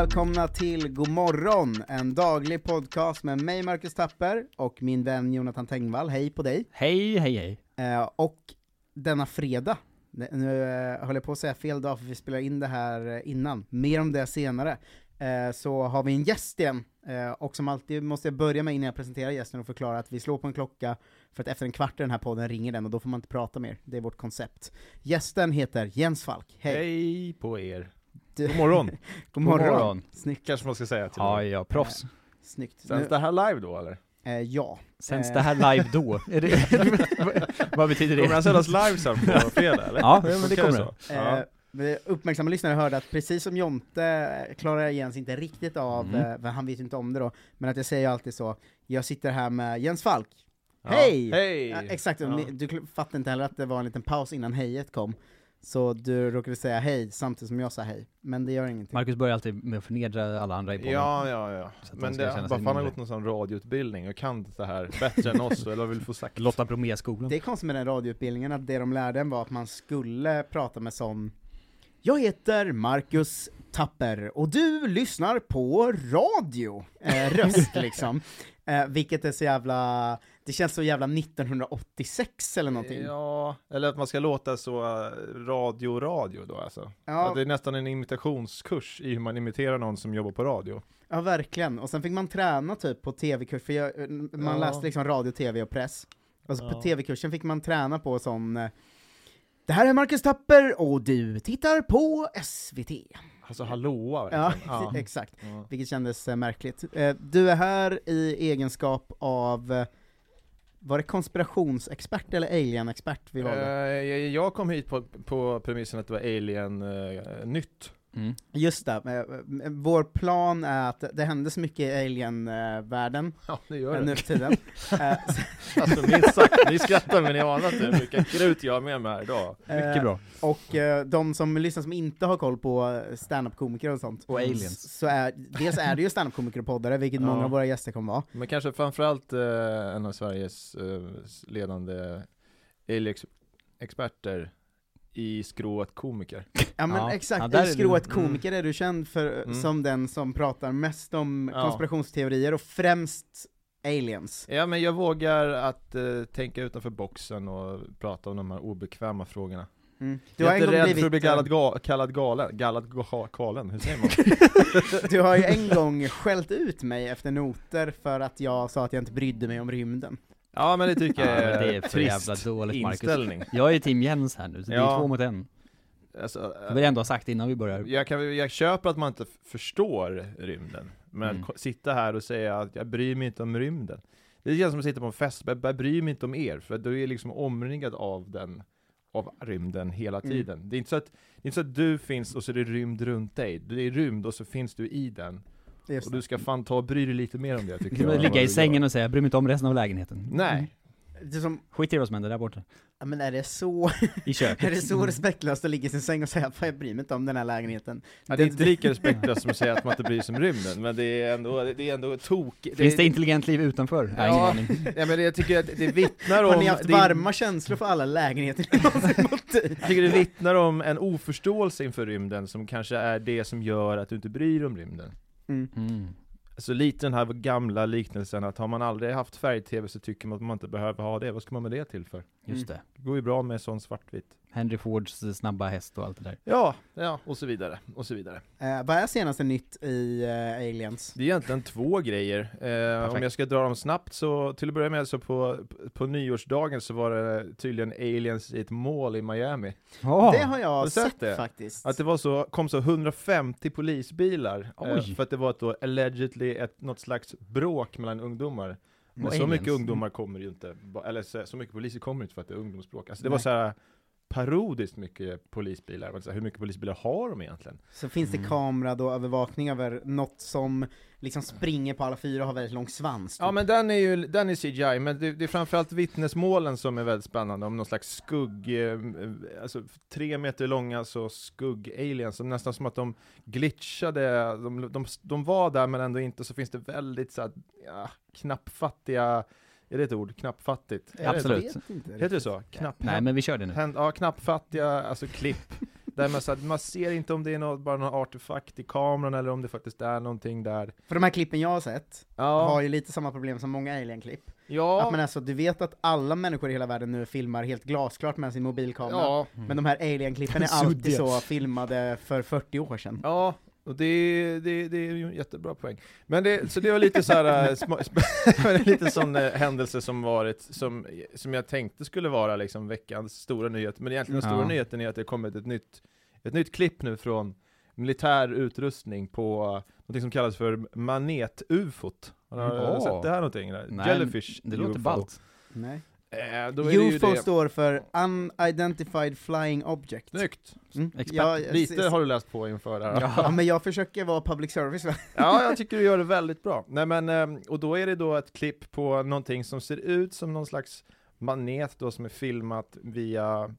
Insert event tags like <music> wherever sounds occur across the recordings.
Välkomna till God morgon, en daglig podcast med mig Marcus Tapper och min vän Jonathan Tengvall. Hej på dig! Hej, hej, hej. Eh, och denna fredag, nu eh, höll jag på att säga fel dag för vi spelar in det här eh, innan, mer om det senare, eh, så har vi en gäst igen, och som alltid måste jag börja med innan jag presenterar gästen och förklara att vi slår på en klocka för att efter en kvart i den här podden ringer den och då får man inte prata mer, det är vårt koncept. Gästen heter Jens Falk, hej! Hej på er. Du- <laughs> God morgon, God morgon! morgon. Snyggt, kanske man ska säga till Ja, ja, proffs. snyggt. Sänds Nu, det här live då eller? eh, ja. Sänds Eh. det här live då? <laughs> Är det, <laughs> vad betyder Kommer den det? sändas live sen på fredag eller? Ja, men det kommer så? Eh, Ja. vi uppmärksamma lyssnare hörde att precis som Jonte eh, klarar Jens inte riktigt av, Mm. eh, för han vet ju inte om det då, men att jag säger alltid så, jag sitter här med Jens Falk. Ja. Hej! Hej! Ja, exakt, Ja. du fattade inte heller att det var en liten paus innan hejet kom, så du råkade säga hej samtidigt som jag sa hej, men det gör ingenting. Marcus börjar alltid med att förnedra alla andra i podden. Ja, ja, ja. Men det, sig varför han har gått någon sån radioutbildning och kan det här bättre än oss, eller vill få sagt? Lotta Bromé-skolan. Det är konstigt med den radioutbildningen, att det de lärde en var att man skulle prata med sån Jag heter Marcus Tapper, och du lyssnar på radio! Eh, röst <laughs> liksom. Eh, vilket är så jävla, det känns så jävla 1986 eller någonting. Ja, eller att man ska låta så eh, radio-radio då alltså. Ja, Att det är nästan en imitationskurs i hur man imiterar någon som jobbar på radio. ja verkligen. Och sen fick man träna typ på tv-kurs, för jag, eh, man Ja. läste liksom radio, tv och press. Och så på Ja. tv-kursen fick man träna på sån eh, Det här är Marcus Tapper och du tittar på SVT. Alltså hallåa Ja, verkligen. <laughs> Ja. exakt. Ja. Vilket kändes eh, märkligt. Eh, du är här i egenskap av, eh, var det konspirationsexpert eller alien-expert vi valde? Jag- jag kom hit på, på premissen att det var Alien-nytt. Mm. Just det, vår plan är att det hände så mycket i alien-världen ja, det gör nu det. för tiden. <laughs> Eh, så- Alltså minst sagt, ni skrattar men ni anar inte hur mycket krut jag har med mig här idag. eh, bra. Och eh, de som lyssnar som inte har koll på stand-up-komiker och sånt, Och aliens. så är, dels är det ju stand-up-komiker och poddare, vilket Ja. många av våra gäster kommer vara. Men kanske framförallt eh, en av Sveriges eh, ledande alien-experter i skrået komiker. Ja men Ja. exakt, Ja, du. skrået komiker är du känd för Mm. som den som pratar mest om Ja. konspirationsteorier och främst aliens. Ja men jag vågar att eh, tänka utanför boxen och prata om de här obekväma frågorna. Mm. Du Du, jag är en inte gång rädd blivit, för att bli eh, kallad, ga- kallad galen, gallad ga- galen, hur säger man? <laughs> du har ju en gång skällt ut mig efter noter för att jag sa att jag inte brydde mig om rymden. Ja men det tycker jag Ja, men är, det är för trist jävla dåligt, Marcus. inställning. Jag är team Jens här nu, så det är Ja. två mot en. Alltså, Det vill jag ändå ha sagt innan vi börjar. Jag, kan, jag köper att man inte f- förstår rymden, men Mm. att ko- sitta här och säga att jag bryr mig inte om rymden. Det känns som att sitta på en fest, jag, jag bryr mig inte om er, för du är liksom omringad av den, av rymden hela Mm. tiden. Det, är inte så att, det är inte så att du finns och så är det rymd runt dig, det är rymd och så finns du i den. Just Och det. du ska fan ta och bry dig lite mer om det tycker Du jag. ligga i sängen och säga 'bry mig inte om resten av lägenheten' Nej. Det är som, Skit i vad som händer där borta. ja, men är det så, I köket. <laughs> är det så respektlöst att ligga i sin säng och säga att "Fan, jag bryr mig inte om den här lägenheten? Ja, det är inte lika respektlöst som att säga att man inte bryr sig om rymden, men det är ändå, det är ändå tok... Finns det intelligent liv utanför? Ja, aning. <laughs> ja, men det, jag tycker att det vittnar om... Har ni haft det, varma känslor för alla lägenheter? Jag tycker det vittnar om en oförståelse inför rymden som kanske är det som gör att du inte bryr dig om rymden. Mm. Mm. Så lite den här gamla liknelsen att har man aldrig haft färg-tv så tycker man att man inte behöver ha det, vad ska man med det till för? Just det. Det går ju bra med sån svartvitt. Henry Fords eh, snabba häst och allt det där. Ja, ja, och så vidare, och så vidare. Eh, vad är senaste nytt i eh, Aliens? Det är egentligen två grejer. Eh, om jag ska dra dem snabbt så, till att börja med så på, på nyårsdagen så var det tydligen aliens i ett mål i Miami. Oh. Det har har jag du sett sett, det? faktiskt. Att det var så, kom så 150 polisbilar, eh, för att det var ett då allegedly ett, något slags bråk mellan ungdomar. Men så mycket ungdomar kommer ju inte, eller så, så mycket poliser kommer inte för att det är ungdomsbråk. Alltså det var Nej. så här parodiskt mycket polisbilar, Man hur mycket polisbilar har de egentligen? Så finns det Mm. kamera då, övervakning över något som liksom springer på alla fyra och har väldigt lång svans? Ja typ. men den är ju, den är CGI, men det, det är framförallt vittnesmålen som är väldigt spännande, om någon slags skugg, eh, alltså tre meter långa så skugg-aliens, som nästan som att de glitchade, de, de, de var där men ändå inte, så finns det väldigt så här, ja, knappfattiga, är det ett ord? Knappfattigt? Är det Absolut. Inte ord? Heter det så? Knapp, Nej men vi kör det nu. Händ, ja, knappfattiga, alltså klipp. Där man, så här, man ser inte om det är något, bara någon artefakt i kameran eller om det faktiskt är någonting där. För de här klippen jag har sett Ja, har ju lite samma problem som många alien-klipp. ja, Att man alltså, du vet att alla människor i hela världen nu filmar helt glasklart med sin mobilkamera. ja, Men de här alien-klippen är <laughs> alltid så filmade för 40 år sedan. Ja, och det, det, det är ju en jättebra poäng. Men det, så det var lite så här, äh, sma- <laughs> lite sån äh, händelse som varit, som, som jag tänkte skulle vara liksom veckans stora nyhet, men egentligen den stora Ja. nyheten är att det kommit ett nytt, ett nytt klipp nu från militär utrustning på något som kallas för manet-ufot. Har du Åh. sett det här någonting? Nej, Jellyfish Det låter ballt. Nej. Eh, då är det ju UFO det. står för Unidentified Flying Object. Snyggt! Mm. Ja, Lite har du läst på inför det här. Ja, men jag försöker vara public service va? <laughs> Ja, jag tycker du gör det väldigt bra. Nej men, ehm, och då är det då ett klipp på någonting som ser ut som någon slags manet då som är filmat via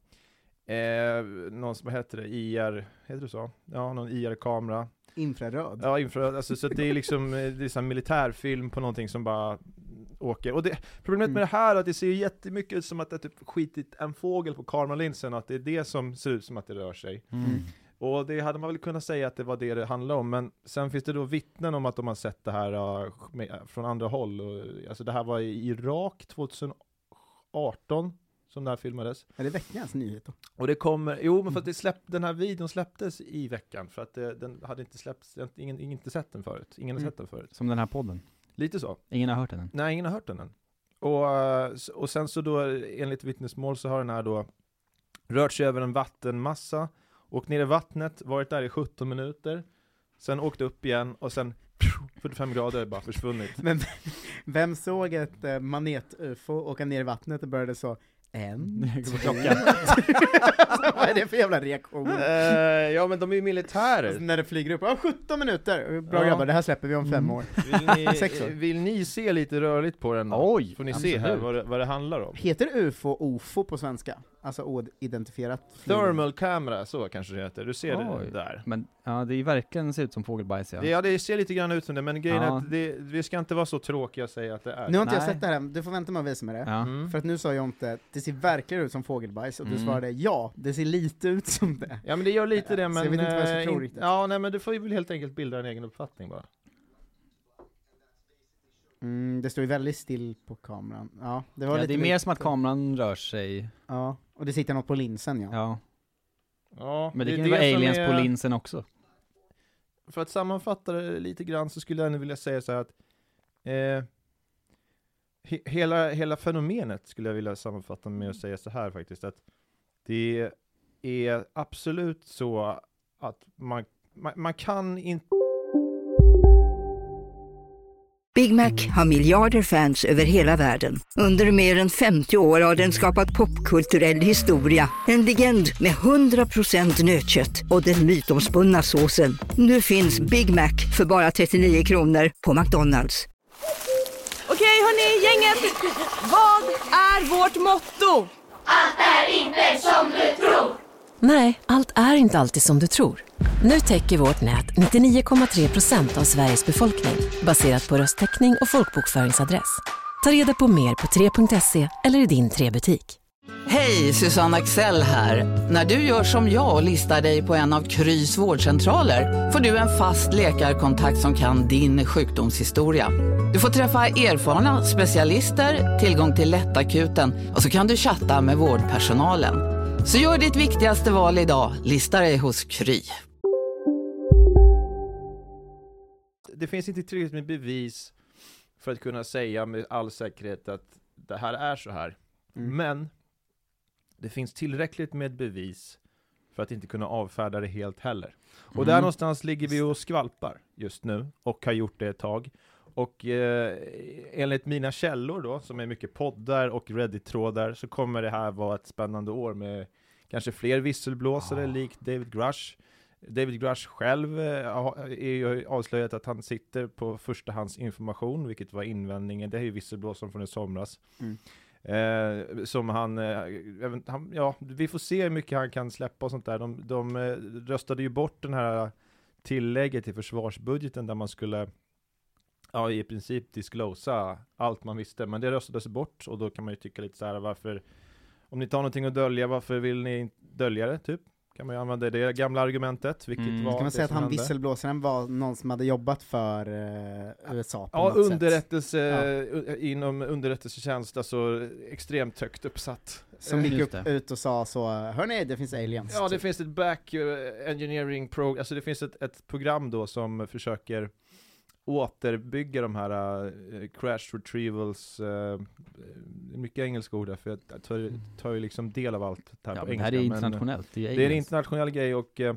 eh, någon som heter det, IR, heter det så? Ja, någon IR-kamera. Infraröd. Ja, infraröd, alltså så det är liksom, eh, det är så militärfilm på någonting som bara åker. Och det, problemet med Mm. det här är att det ser jättemycket ut som att det typ skitit en fågel på kameralinsen, att det är det som ser ut som att det rör sig. Mm. Och det hade man väl kunnat säga att det var det det handlade om, men sen finns det då vittnen om att de har sett det här uh, med, från andra håll. Och, alltså det här var i Irak 2018 som det här filmades. Är det veckans nyhet då? Och det kommer, jo men för att det släpp, den här videon släpptes i veckan, för att det, den hade inte släppts, ingen, ingen inte sett den förut. Ingen har Mm. sett den förut. Som den här podden. Lite så. Ingen har hört den än. Nej, ingen har hört den än. Och, eh, och sen så då, enligt vittnesmål så har den här då rört sig över en vattenmassa, åkt ner i vattnet, varit där i 17 minuter, sen åkt upp igen och sen 45 grader bara försvunnit. Men <laughs> vem såg ett eh, manet-ufo åka ner i vattnet och började så en, <laughs> två, klockan. alltså, <laughs> Vad är det för jävla reaktion? Eh, ja men de är ju Alltså, militärer. när det flyger upp, ja 17 minuter! Bra Ja. grabbar, det här släpper vi om fem Mm. år. Vill <laughs> Sex ni, år. vill ni se lite rörligt på den? då? Oj! Får ni se här absolut. vad det, vad det handlar om? Heter UFO OFO på svenska? Alltså oidentifierat flyg. Thermal camera, så kanske det heter. Du ser Oj. det där. Men ja, det är ju verkligen ser ut som fågelbajs ja. Det, ja, det ser lite grann ut som det, men grejen är Ja. att det, vi ska inte vara så tråkiga och säga att det är Nu har inte jag Nej. sett det här än, du får vänta med att visa mig det. Ja. Mm. För att nu sa jag inte, det ser verkligen ut som fågelbajs, och du Mm. svarade ja, det ser lite ut som det. Ja men det gör lite det, Så men... jag vet inte vad jag ska eh, tro riktigt. Ja, nej men du får ju väl helt enkelt bilda en egen uppfattning bara. Mm, det står ju väldigt still på kameran. Ja, det var Ja, lite det är mer som att kameran rör sig. Ja, och det sitter något på linsen ja. Ja. Ja, Men det, är kan ju vara aliens är- på linsen också. För att sammanfatta det lite grann så skulle jag ändå vilja säga så här att eh, he, hela, hela fenomenet skulle jag vilja sammanfatta med att säga så här faktiskt att det är absolut så att man, man, man kan inte Big Mac har miljarder fans över hela världen. Under mer än 50 år har den skapat popkulturell historia. En legend med 100% nötkött och den mytomspunna såsen. Nu finns Big Mac för bara 39 kronor på McDonalds. Hörni, gänget! Vad är vårt motto? Nej, allt är inte alltid som du tror. Nu täcker vårt nät 99,3 procent av Sveriges befolkning baserat på röstteckning och folkbokföringsadress. Ta reda på mer på 3.se eller i din 3-butik. Hej, Susanne Axel här. När du gör som jag och listar dig på en av Krys vårdcentraler får du en fast läkarkontakt som kan din sjukdomshistoria. Du får träffa erfarna specialister, tillgång till lättakuten och så kan du chatta med vårdpersonalen. Så gör ditt viktigaste val idag, lista dig hos Kry. Det finns inte tillräckligt med bevis för att kunna säga med all säkerhet att det här är så här. Mm. Men det finns tillräckligt med bevis för att inte kunna avfärda det helt heller. Och där Mm. någonstans ligger vi och skvalpar just nu, och har gjort det ett tag. Och eh, enligt mina källor då, som är mycket poddar och Reddit-trådar, så kommer det här vara ett spännande år med kanske fler visselblåsare Ja. likt David Grush. David Grush själv eh, är ju avslöjat att han sitter på förstahandsinformation, vilket var invändningen. Det är ju visselblåsaren från i somras. Mm. Eh, som han, eh, vet- han, ja, vi får se hur mycket han kan släppa och sånt där. De, de eh, röstade ju bort den här tillägget till försvarsbudgeten där man skulle ja, i princip disclosa allt man visste, men det röstades bort och då kan man ju tycka lite så här varför om ni har någonting att dölja, varför vill ni inte dölja det, typ? Kan man ju använda det gamla argumentet, vilket Mm. var Kan man det säga att han hände. visselblåsaren var någon som hade jobbat för eh, USA på Ja, något sätt? underrättelse, Ja. u- inom underrättelsetjänst, alltså extremt högt uppsatt. Som Eh, gick Just upp, det. ut och sa så, hörni det finns aliens. Ja, det typ. finns ett back eh, engineering program, alltså det finns ett, ett program då som försöker återbygga de här eh, crash retrievals, uh, mycket engelska ord där, för jag tar, tar ju liksom del av allt det här Ja, på men det engelska. här är men, internationellt. Det är, det är en internationell grej och eh,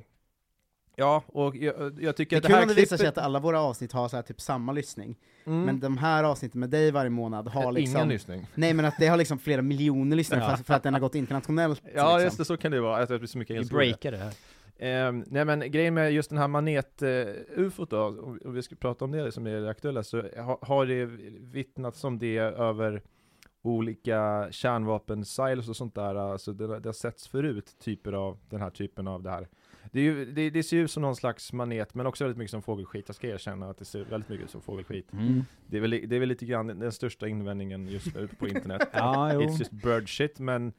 Ja, och jag, jag tycker Det är att det kul här om det visar sig klippet... att alla våra avsnitt har så här typ samma lyssning, Mm. men de här avsnitten med dig varje månad har Ingen liksom lyssning. Nej men att det har liksom flera miljoner lyssnare Ja. för, för att den har gått internationellt Ja, liksom. just det, så kan det vara, att det blir så mycket Vi engelska ord. breakar det här. Ehm, nej men grejen med just den här manet-ufot då, om vi ska prata om det som är det aktuella, så ha, har det vittnats om det över olika kärnvapen-silos och sånt där, alltså det, det har setts förut, typer av den här typen av det här. Det, ju, det, det ser ju ut som någon slags manet, men också väldigt mycket som fågelskit. Jag ska erkänna att det ser väldigt mycket ut som fågelskit. Mm. Det är väl, det är väl lite grann den största invändningen just nu på <laughs> internet. Jo. It's just bird shit, men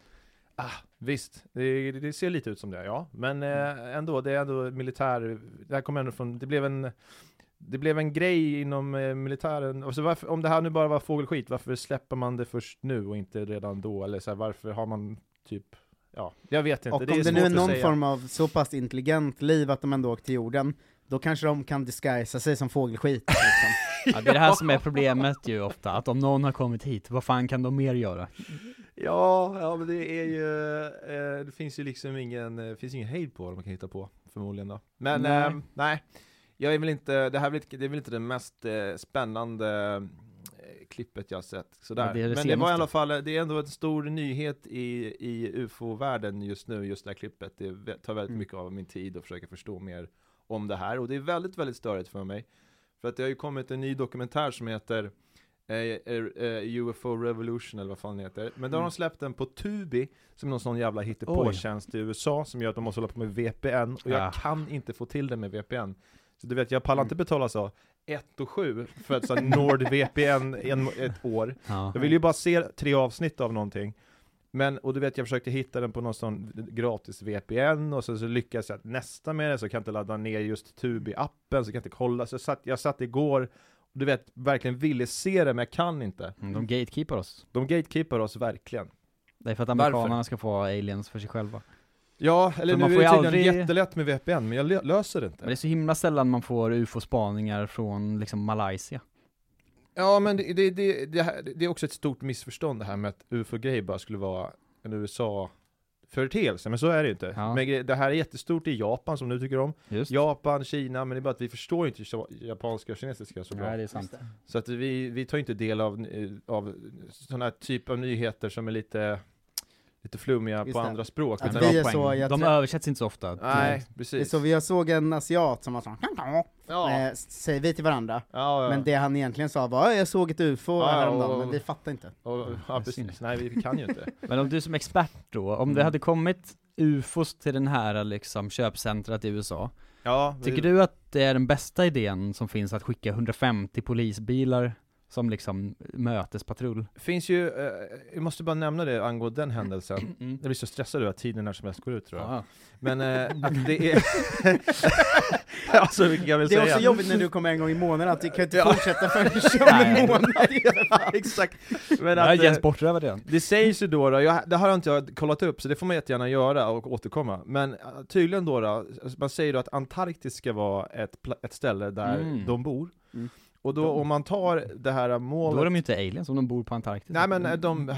ah, visst, det, det ser lite ut som det, ja. Men eh, ändå, det är ändå militär, det här kommer ändå från, det blev en det blev en grej inom eh, militären, och så varför, om det här nu bara var fågelskit, varför släpper man det först nu och inte redan då? Eller så här, varför har man typ, ja, jag vet inte. Och det är om det nu är någon säga. form av så pass intelligent liv att de ändå åkt till jorden, då kanske de kan disguisa sig som fågelskit liksom. Ja, det är det här som är problemet ju ofta, att om någon har kommit hit, vad fan kan de mer göra? Ja, ja men det är ju, eh, det finns ju liksom ingen, eh, finns ingen hejd på vad man kan hitta på, förmodligen då. Men Nej. nej, nej jag är väl inte, det här är väl, inte- det är väl inte det mest eh, spännande eh, klippet jag har sett. Sådär. Ja, det det men det var i alla fall, det är ändå en stor nyhet i, i ufo-världen just nu, just det här klippet. Det tar väldigt Mm. mycket av min tid att försöka förstå mer om det här, och det är väldigt, väldigt störigt för mig. För att det har ju kommit en ny dokumentär som heter eh, eh, UFO Revolution eller vad fan det heter. Men då har Mm. de släppt den på Tubi, som någon sån jävla hittepåtjänst i USA som gör att de måste hålla på med VPN, och jag Ja. kan inte få till det med VPN. Så du vet, jag pallar inte Mm. betala så 1 och 7 för ett sånt NordVPN en, ett år. Ja. Jag vill ju bara se tre avsnitt av någonting. Men, och du vet, jag försökte hitta den på någon sån gratis VPN, och så, så lyckades jag nästa med det, så kan jag inte ladda ner just Tubi-appen, så kan jag inte kolla. Så jag satt, jag satt igår, du vet, verkligen ville se det, men jag kan inte. Mm, De gatekeepar oss. De gatekeepar oss verkligen. Det är för att Varför? amerikanerna ska få aliens för sig själva. Ja, eller För nu man är får det ju tydligen aldrig- jättelätt med VPN, men jag lö- löser det inte. Men det är så himla sällan man får ufo-spaningar från liksom Malaysia. Ja, men det, det, det, det, här, är också ett stort missförstånd det här med att ufo-grej bara skulle vara en USA-företeelse, men så är det ju inte. Ja. Men det här är jättestort i Japan som du tycker om. Just. Japan, Kina, men det är bara att vi förstår inte japanska och kinesiska så bra. Nej, det är sant. Så att vi, vi tar inte del av, eh, av sådana här typ av nyheter som är lite, lite flummiga Just på det. andra språk. Att utan vi är så, jag De tror- översätts inte så ofta. Nej, Det är precis. så, vi såg en asiat som var så Ja. eh, säger vi till varandra, Ja, ja. men det han egentligen sa var jag såg ett ufo Ja, häromdagen, och- men vi fattar inte. Och, ja, precis. Nej, vi kan ju inte. <laughs> Men om du som expert då, om det Mm. hade kommit ufos till den här liksom köpcentret i USA, Ja, vi- tycker du att det är den bästa idén som finns att skicka 150 polisbilar som liksom mötespatrull? finns ju, eh, jag måste bara nämna det angående den händelsen. Mm. Jag blir så stressad över att tiden när som helst går ut tror jag. Ja. Men eh, att det är... <laughs> alltså vilket jag vill Det är säga. också jobbigt när du kommer en gång i månaden, att du kan inte Ja. fortsätta förrän om en månad. <laughs> ja, exakt. Men Jag är att, Jens eh, bortrövad redan. det sägs ju då, då jag, det här har inte jag kollat upp, så det får man jättegärna göra och återkomma. Men eh, tydligen då, då man säger då att Antarktis ska vara ett, ett ställe där Mm. de bor. Mm. Och då om man tar det här målet... Då är de ju inte aliens om de bor på Antarktis. Nej men eh, de,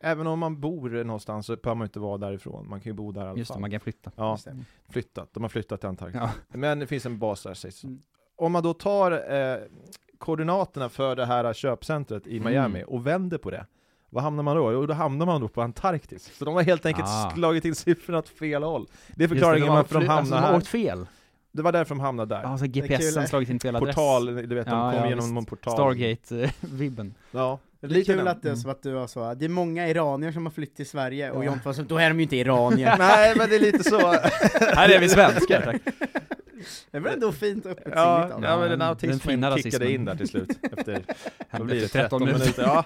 även om man bor någonstans så behöver man inte vara därifrån, man kan ju bo där i alla Just det, fall. man kan flytta. Ja, det. flyttat. De har flyttat till Antarktis. Ja. Men det finns en bas där sägs det. Mm. Om man då tar eh, koordinaterna för det här köpcentret i Miami Mm. och vänder på det, vad hamnar man då? Jo, då hamnar man då på Antarktis. Så de har helt enkelt Ah. slagit in siffrorna åt fel håll. Det är förklaringen det, varför de hamnar alltså, de har åkt fel. Det var därför de hamnade där. Ja, så GPSen slagit in fel adress. Portal, du vet, de Ja, kom ja, igenom någon portal. Stargate-vibben. <laughs> Ja, Det är lite kul den. att det är Mm. så att du var så, det är många iranier som har flytt till Sverige, och Ja. Jonte var så, då är de ju inte iranier. <laughs> Nej men det är lite så. <laughs> Här är vi svenskar, tack. Det var ändå fint öppet Ja, av ja men den autismen kickade in där till slut, <laughs> efter, vad blir det, efter 13 minuter? Ja,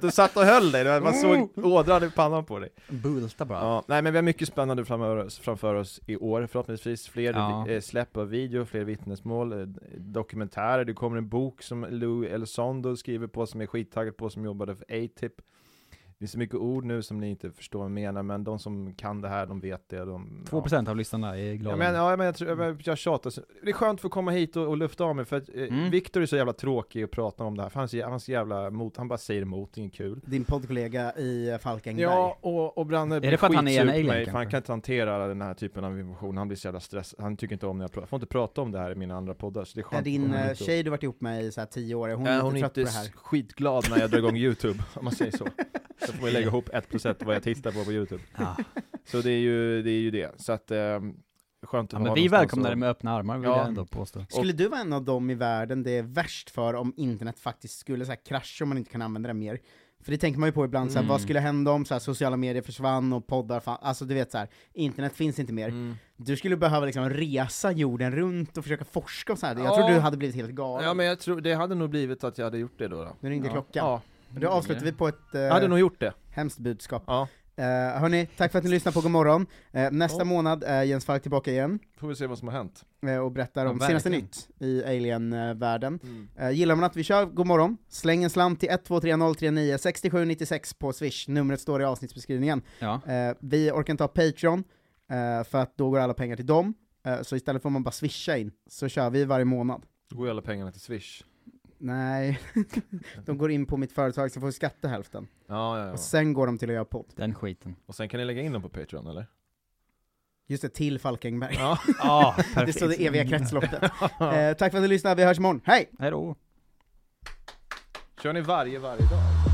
du, satt och höll dig, man såg ådran i pannan på dig. Bulta bara. Ja, nej men vi har mycket spännande framför oss, framför oss i år, förhoppningsvis fler Ja. eh, släpp av video, fler vittnesmål, eh, dokumentärer, det kommer en bok som Lou Elizondo skriver på som är skittaggad på, som jobbade för A-Tip. Det är så mycket ord nu som ni inte förstår vad jag menar, men de som kan det här, de vet det. De, 2% av lyssnarna är Ja, glada. men, ja, men jag, tror, jag, jag tjatar, det är skönt att få komma hit och, och lufta av mig, för att eh, Mm. Viktor är så jävla tråkig att prata om det här, för han är han är så jävla emot, han bara säger emot, det är inget kul. Din poddkollega i Falkenberg. Ja, och, och Branne det för att han är en skitsur på alien, mig, för han kan inte hantera den här typen av information, han blir så jävla stressad, han tycker inte om när jag pratar, får inte prata om det här i mina andra poddar, så det är skönt Är att din eh, tjej du varit ihop med i så här tio år, är hon Ja, lite hon är trött på inte det här? s- skitglad när jag drar igång <laughs> youtube, om man säger så. <laughs> Så får man lägga ihop 1% vad jag tittar på på youtube. Ja. Så det är ju det. Är ju det. Så att, ehm, skönt att Ja, ha men vi välkomnar att- det med öppna armar vill Ja. jag ändå påstå. Skulle du vara en av dem i världen det är värst för om internet faktiskt skulle så här krascha om man inte kan använda det mer? För det tänker man ju på ibland, så här, Mm. vad skulle hända om så här, sociala medier försvann och poddar fann, alltså du vet så här, internet finns inte mer. Mm. Du skulle behöva liksom resa jorden runt och försöka forska och så här. jag Ja. tror du hade blit helt galen. Ja men jag tror, det hade nog blivit att jag hade gjort det då. då. Nu ringde ja. klockan. Ja, Men Då avslutar vi på ett eh, hade nog gjort det. hemskt budskap. Ja. Uh, hörni, tack för att ni lyssnade på Godmorgon. Uh, nästa Ja. månad är Jens Falk tillbaka igen, Får vi se vad som har hänt. eh, och berättar Ja, om senaste verkligen. nytt i Alien-världen. Mm. Uh, gillar man att vi kör Godmorgon, släng en slant till 123039 6796 på Swish, numret står i avsnittsbeskrivningen. Ja. Eh, vi orkar inte ha Patreon, eh, för att då går alla pengar till dem, Eh, så istället får man bara swisha in, så kör vi varje månad. Då går ju alla pengarna till Swish. Nej, <laughs> de går in på mitt företag så får vi skatta hälften. Ja, ja, ja. Och sen går de till att göra podd. Den skiten. Och sen kan ni lägga in dem på Patreon eller? Just det, till Falkenberg. Ja. <laughs> Ja, det perfekt. står det eviga kretsloppet. <laughs> eh, tack för att ni lyssnade, vi hörs imorgon, hej! Hej då. Kör ni varje, varje dag?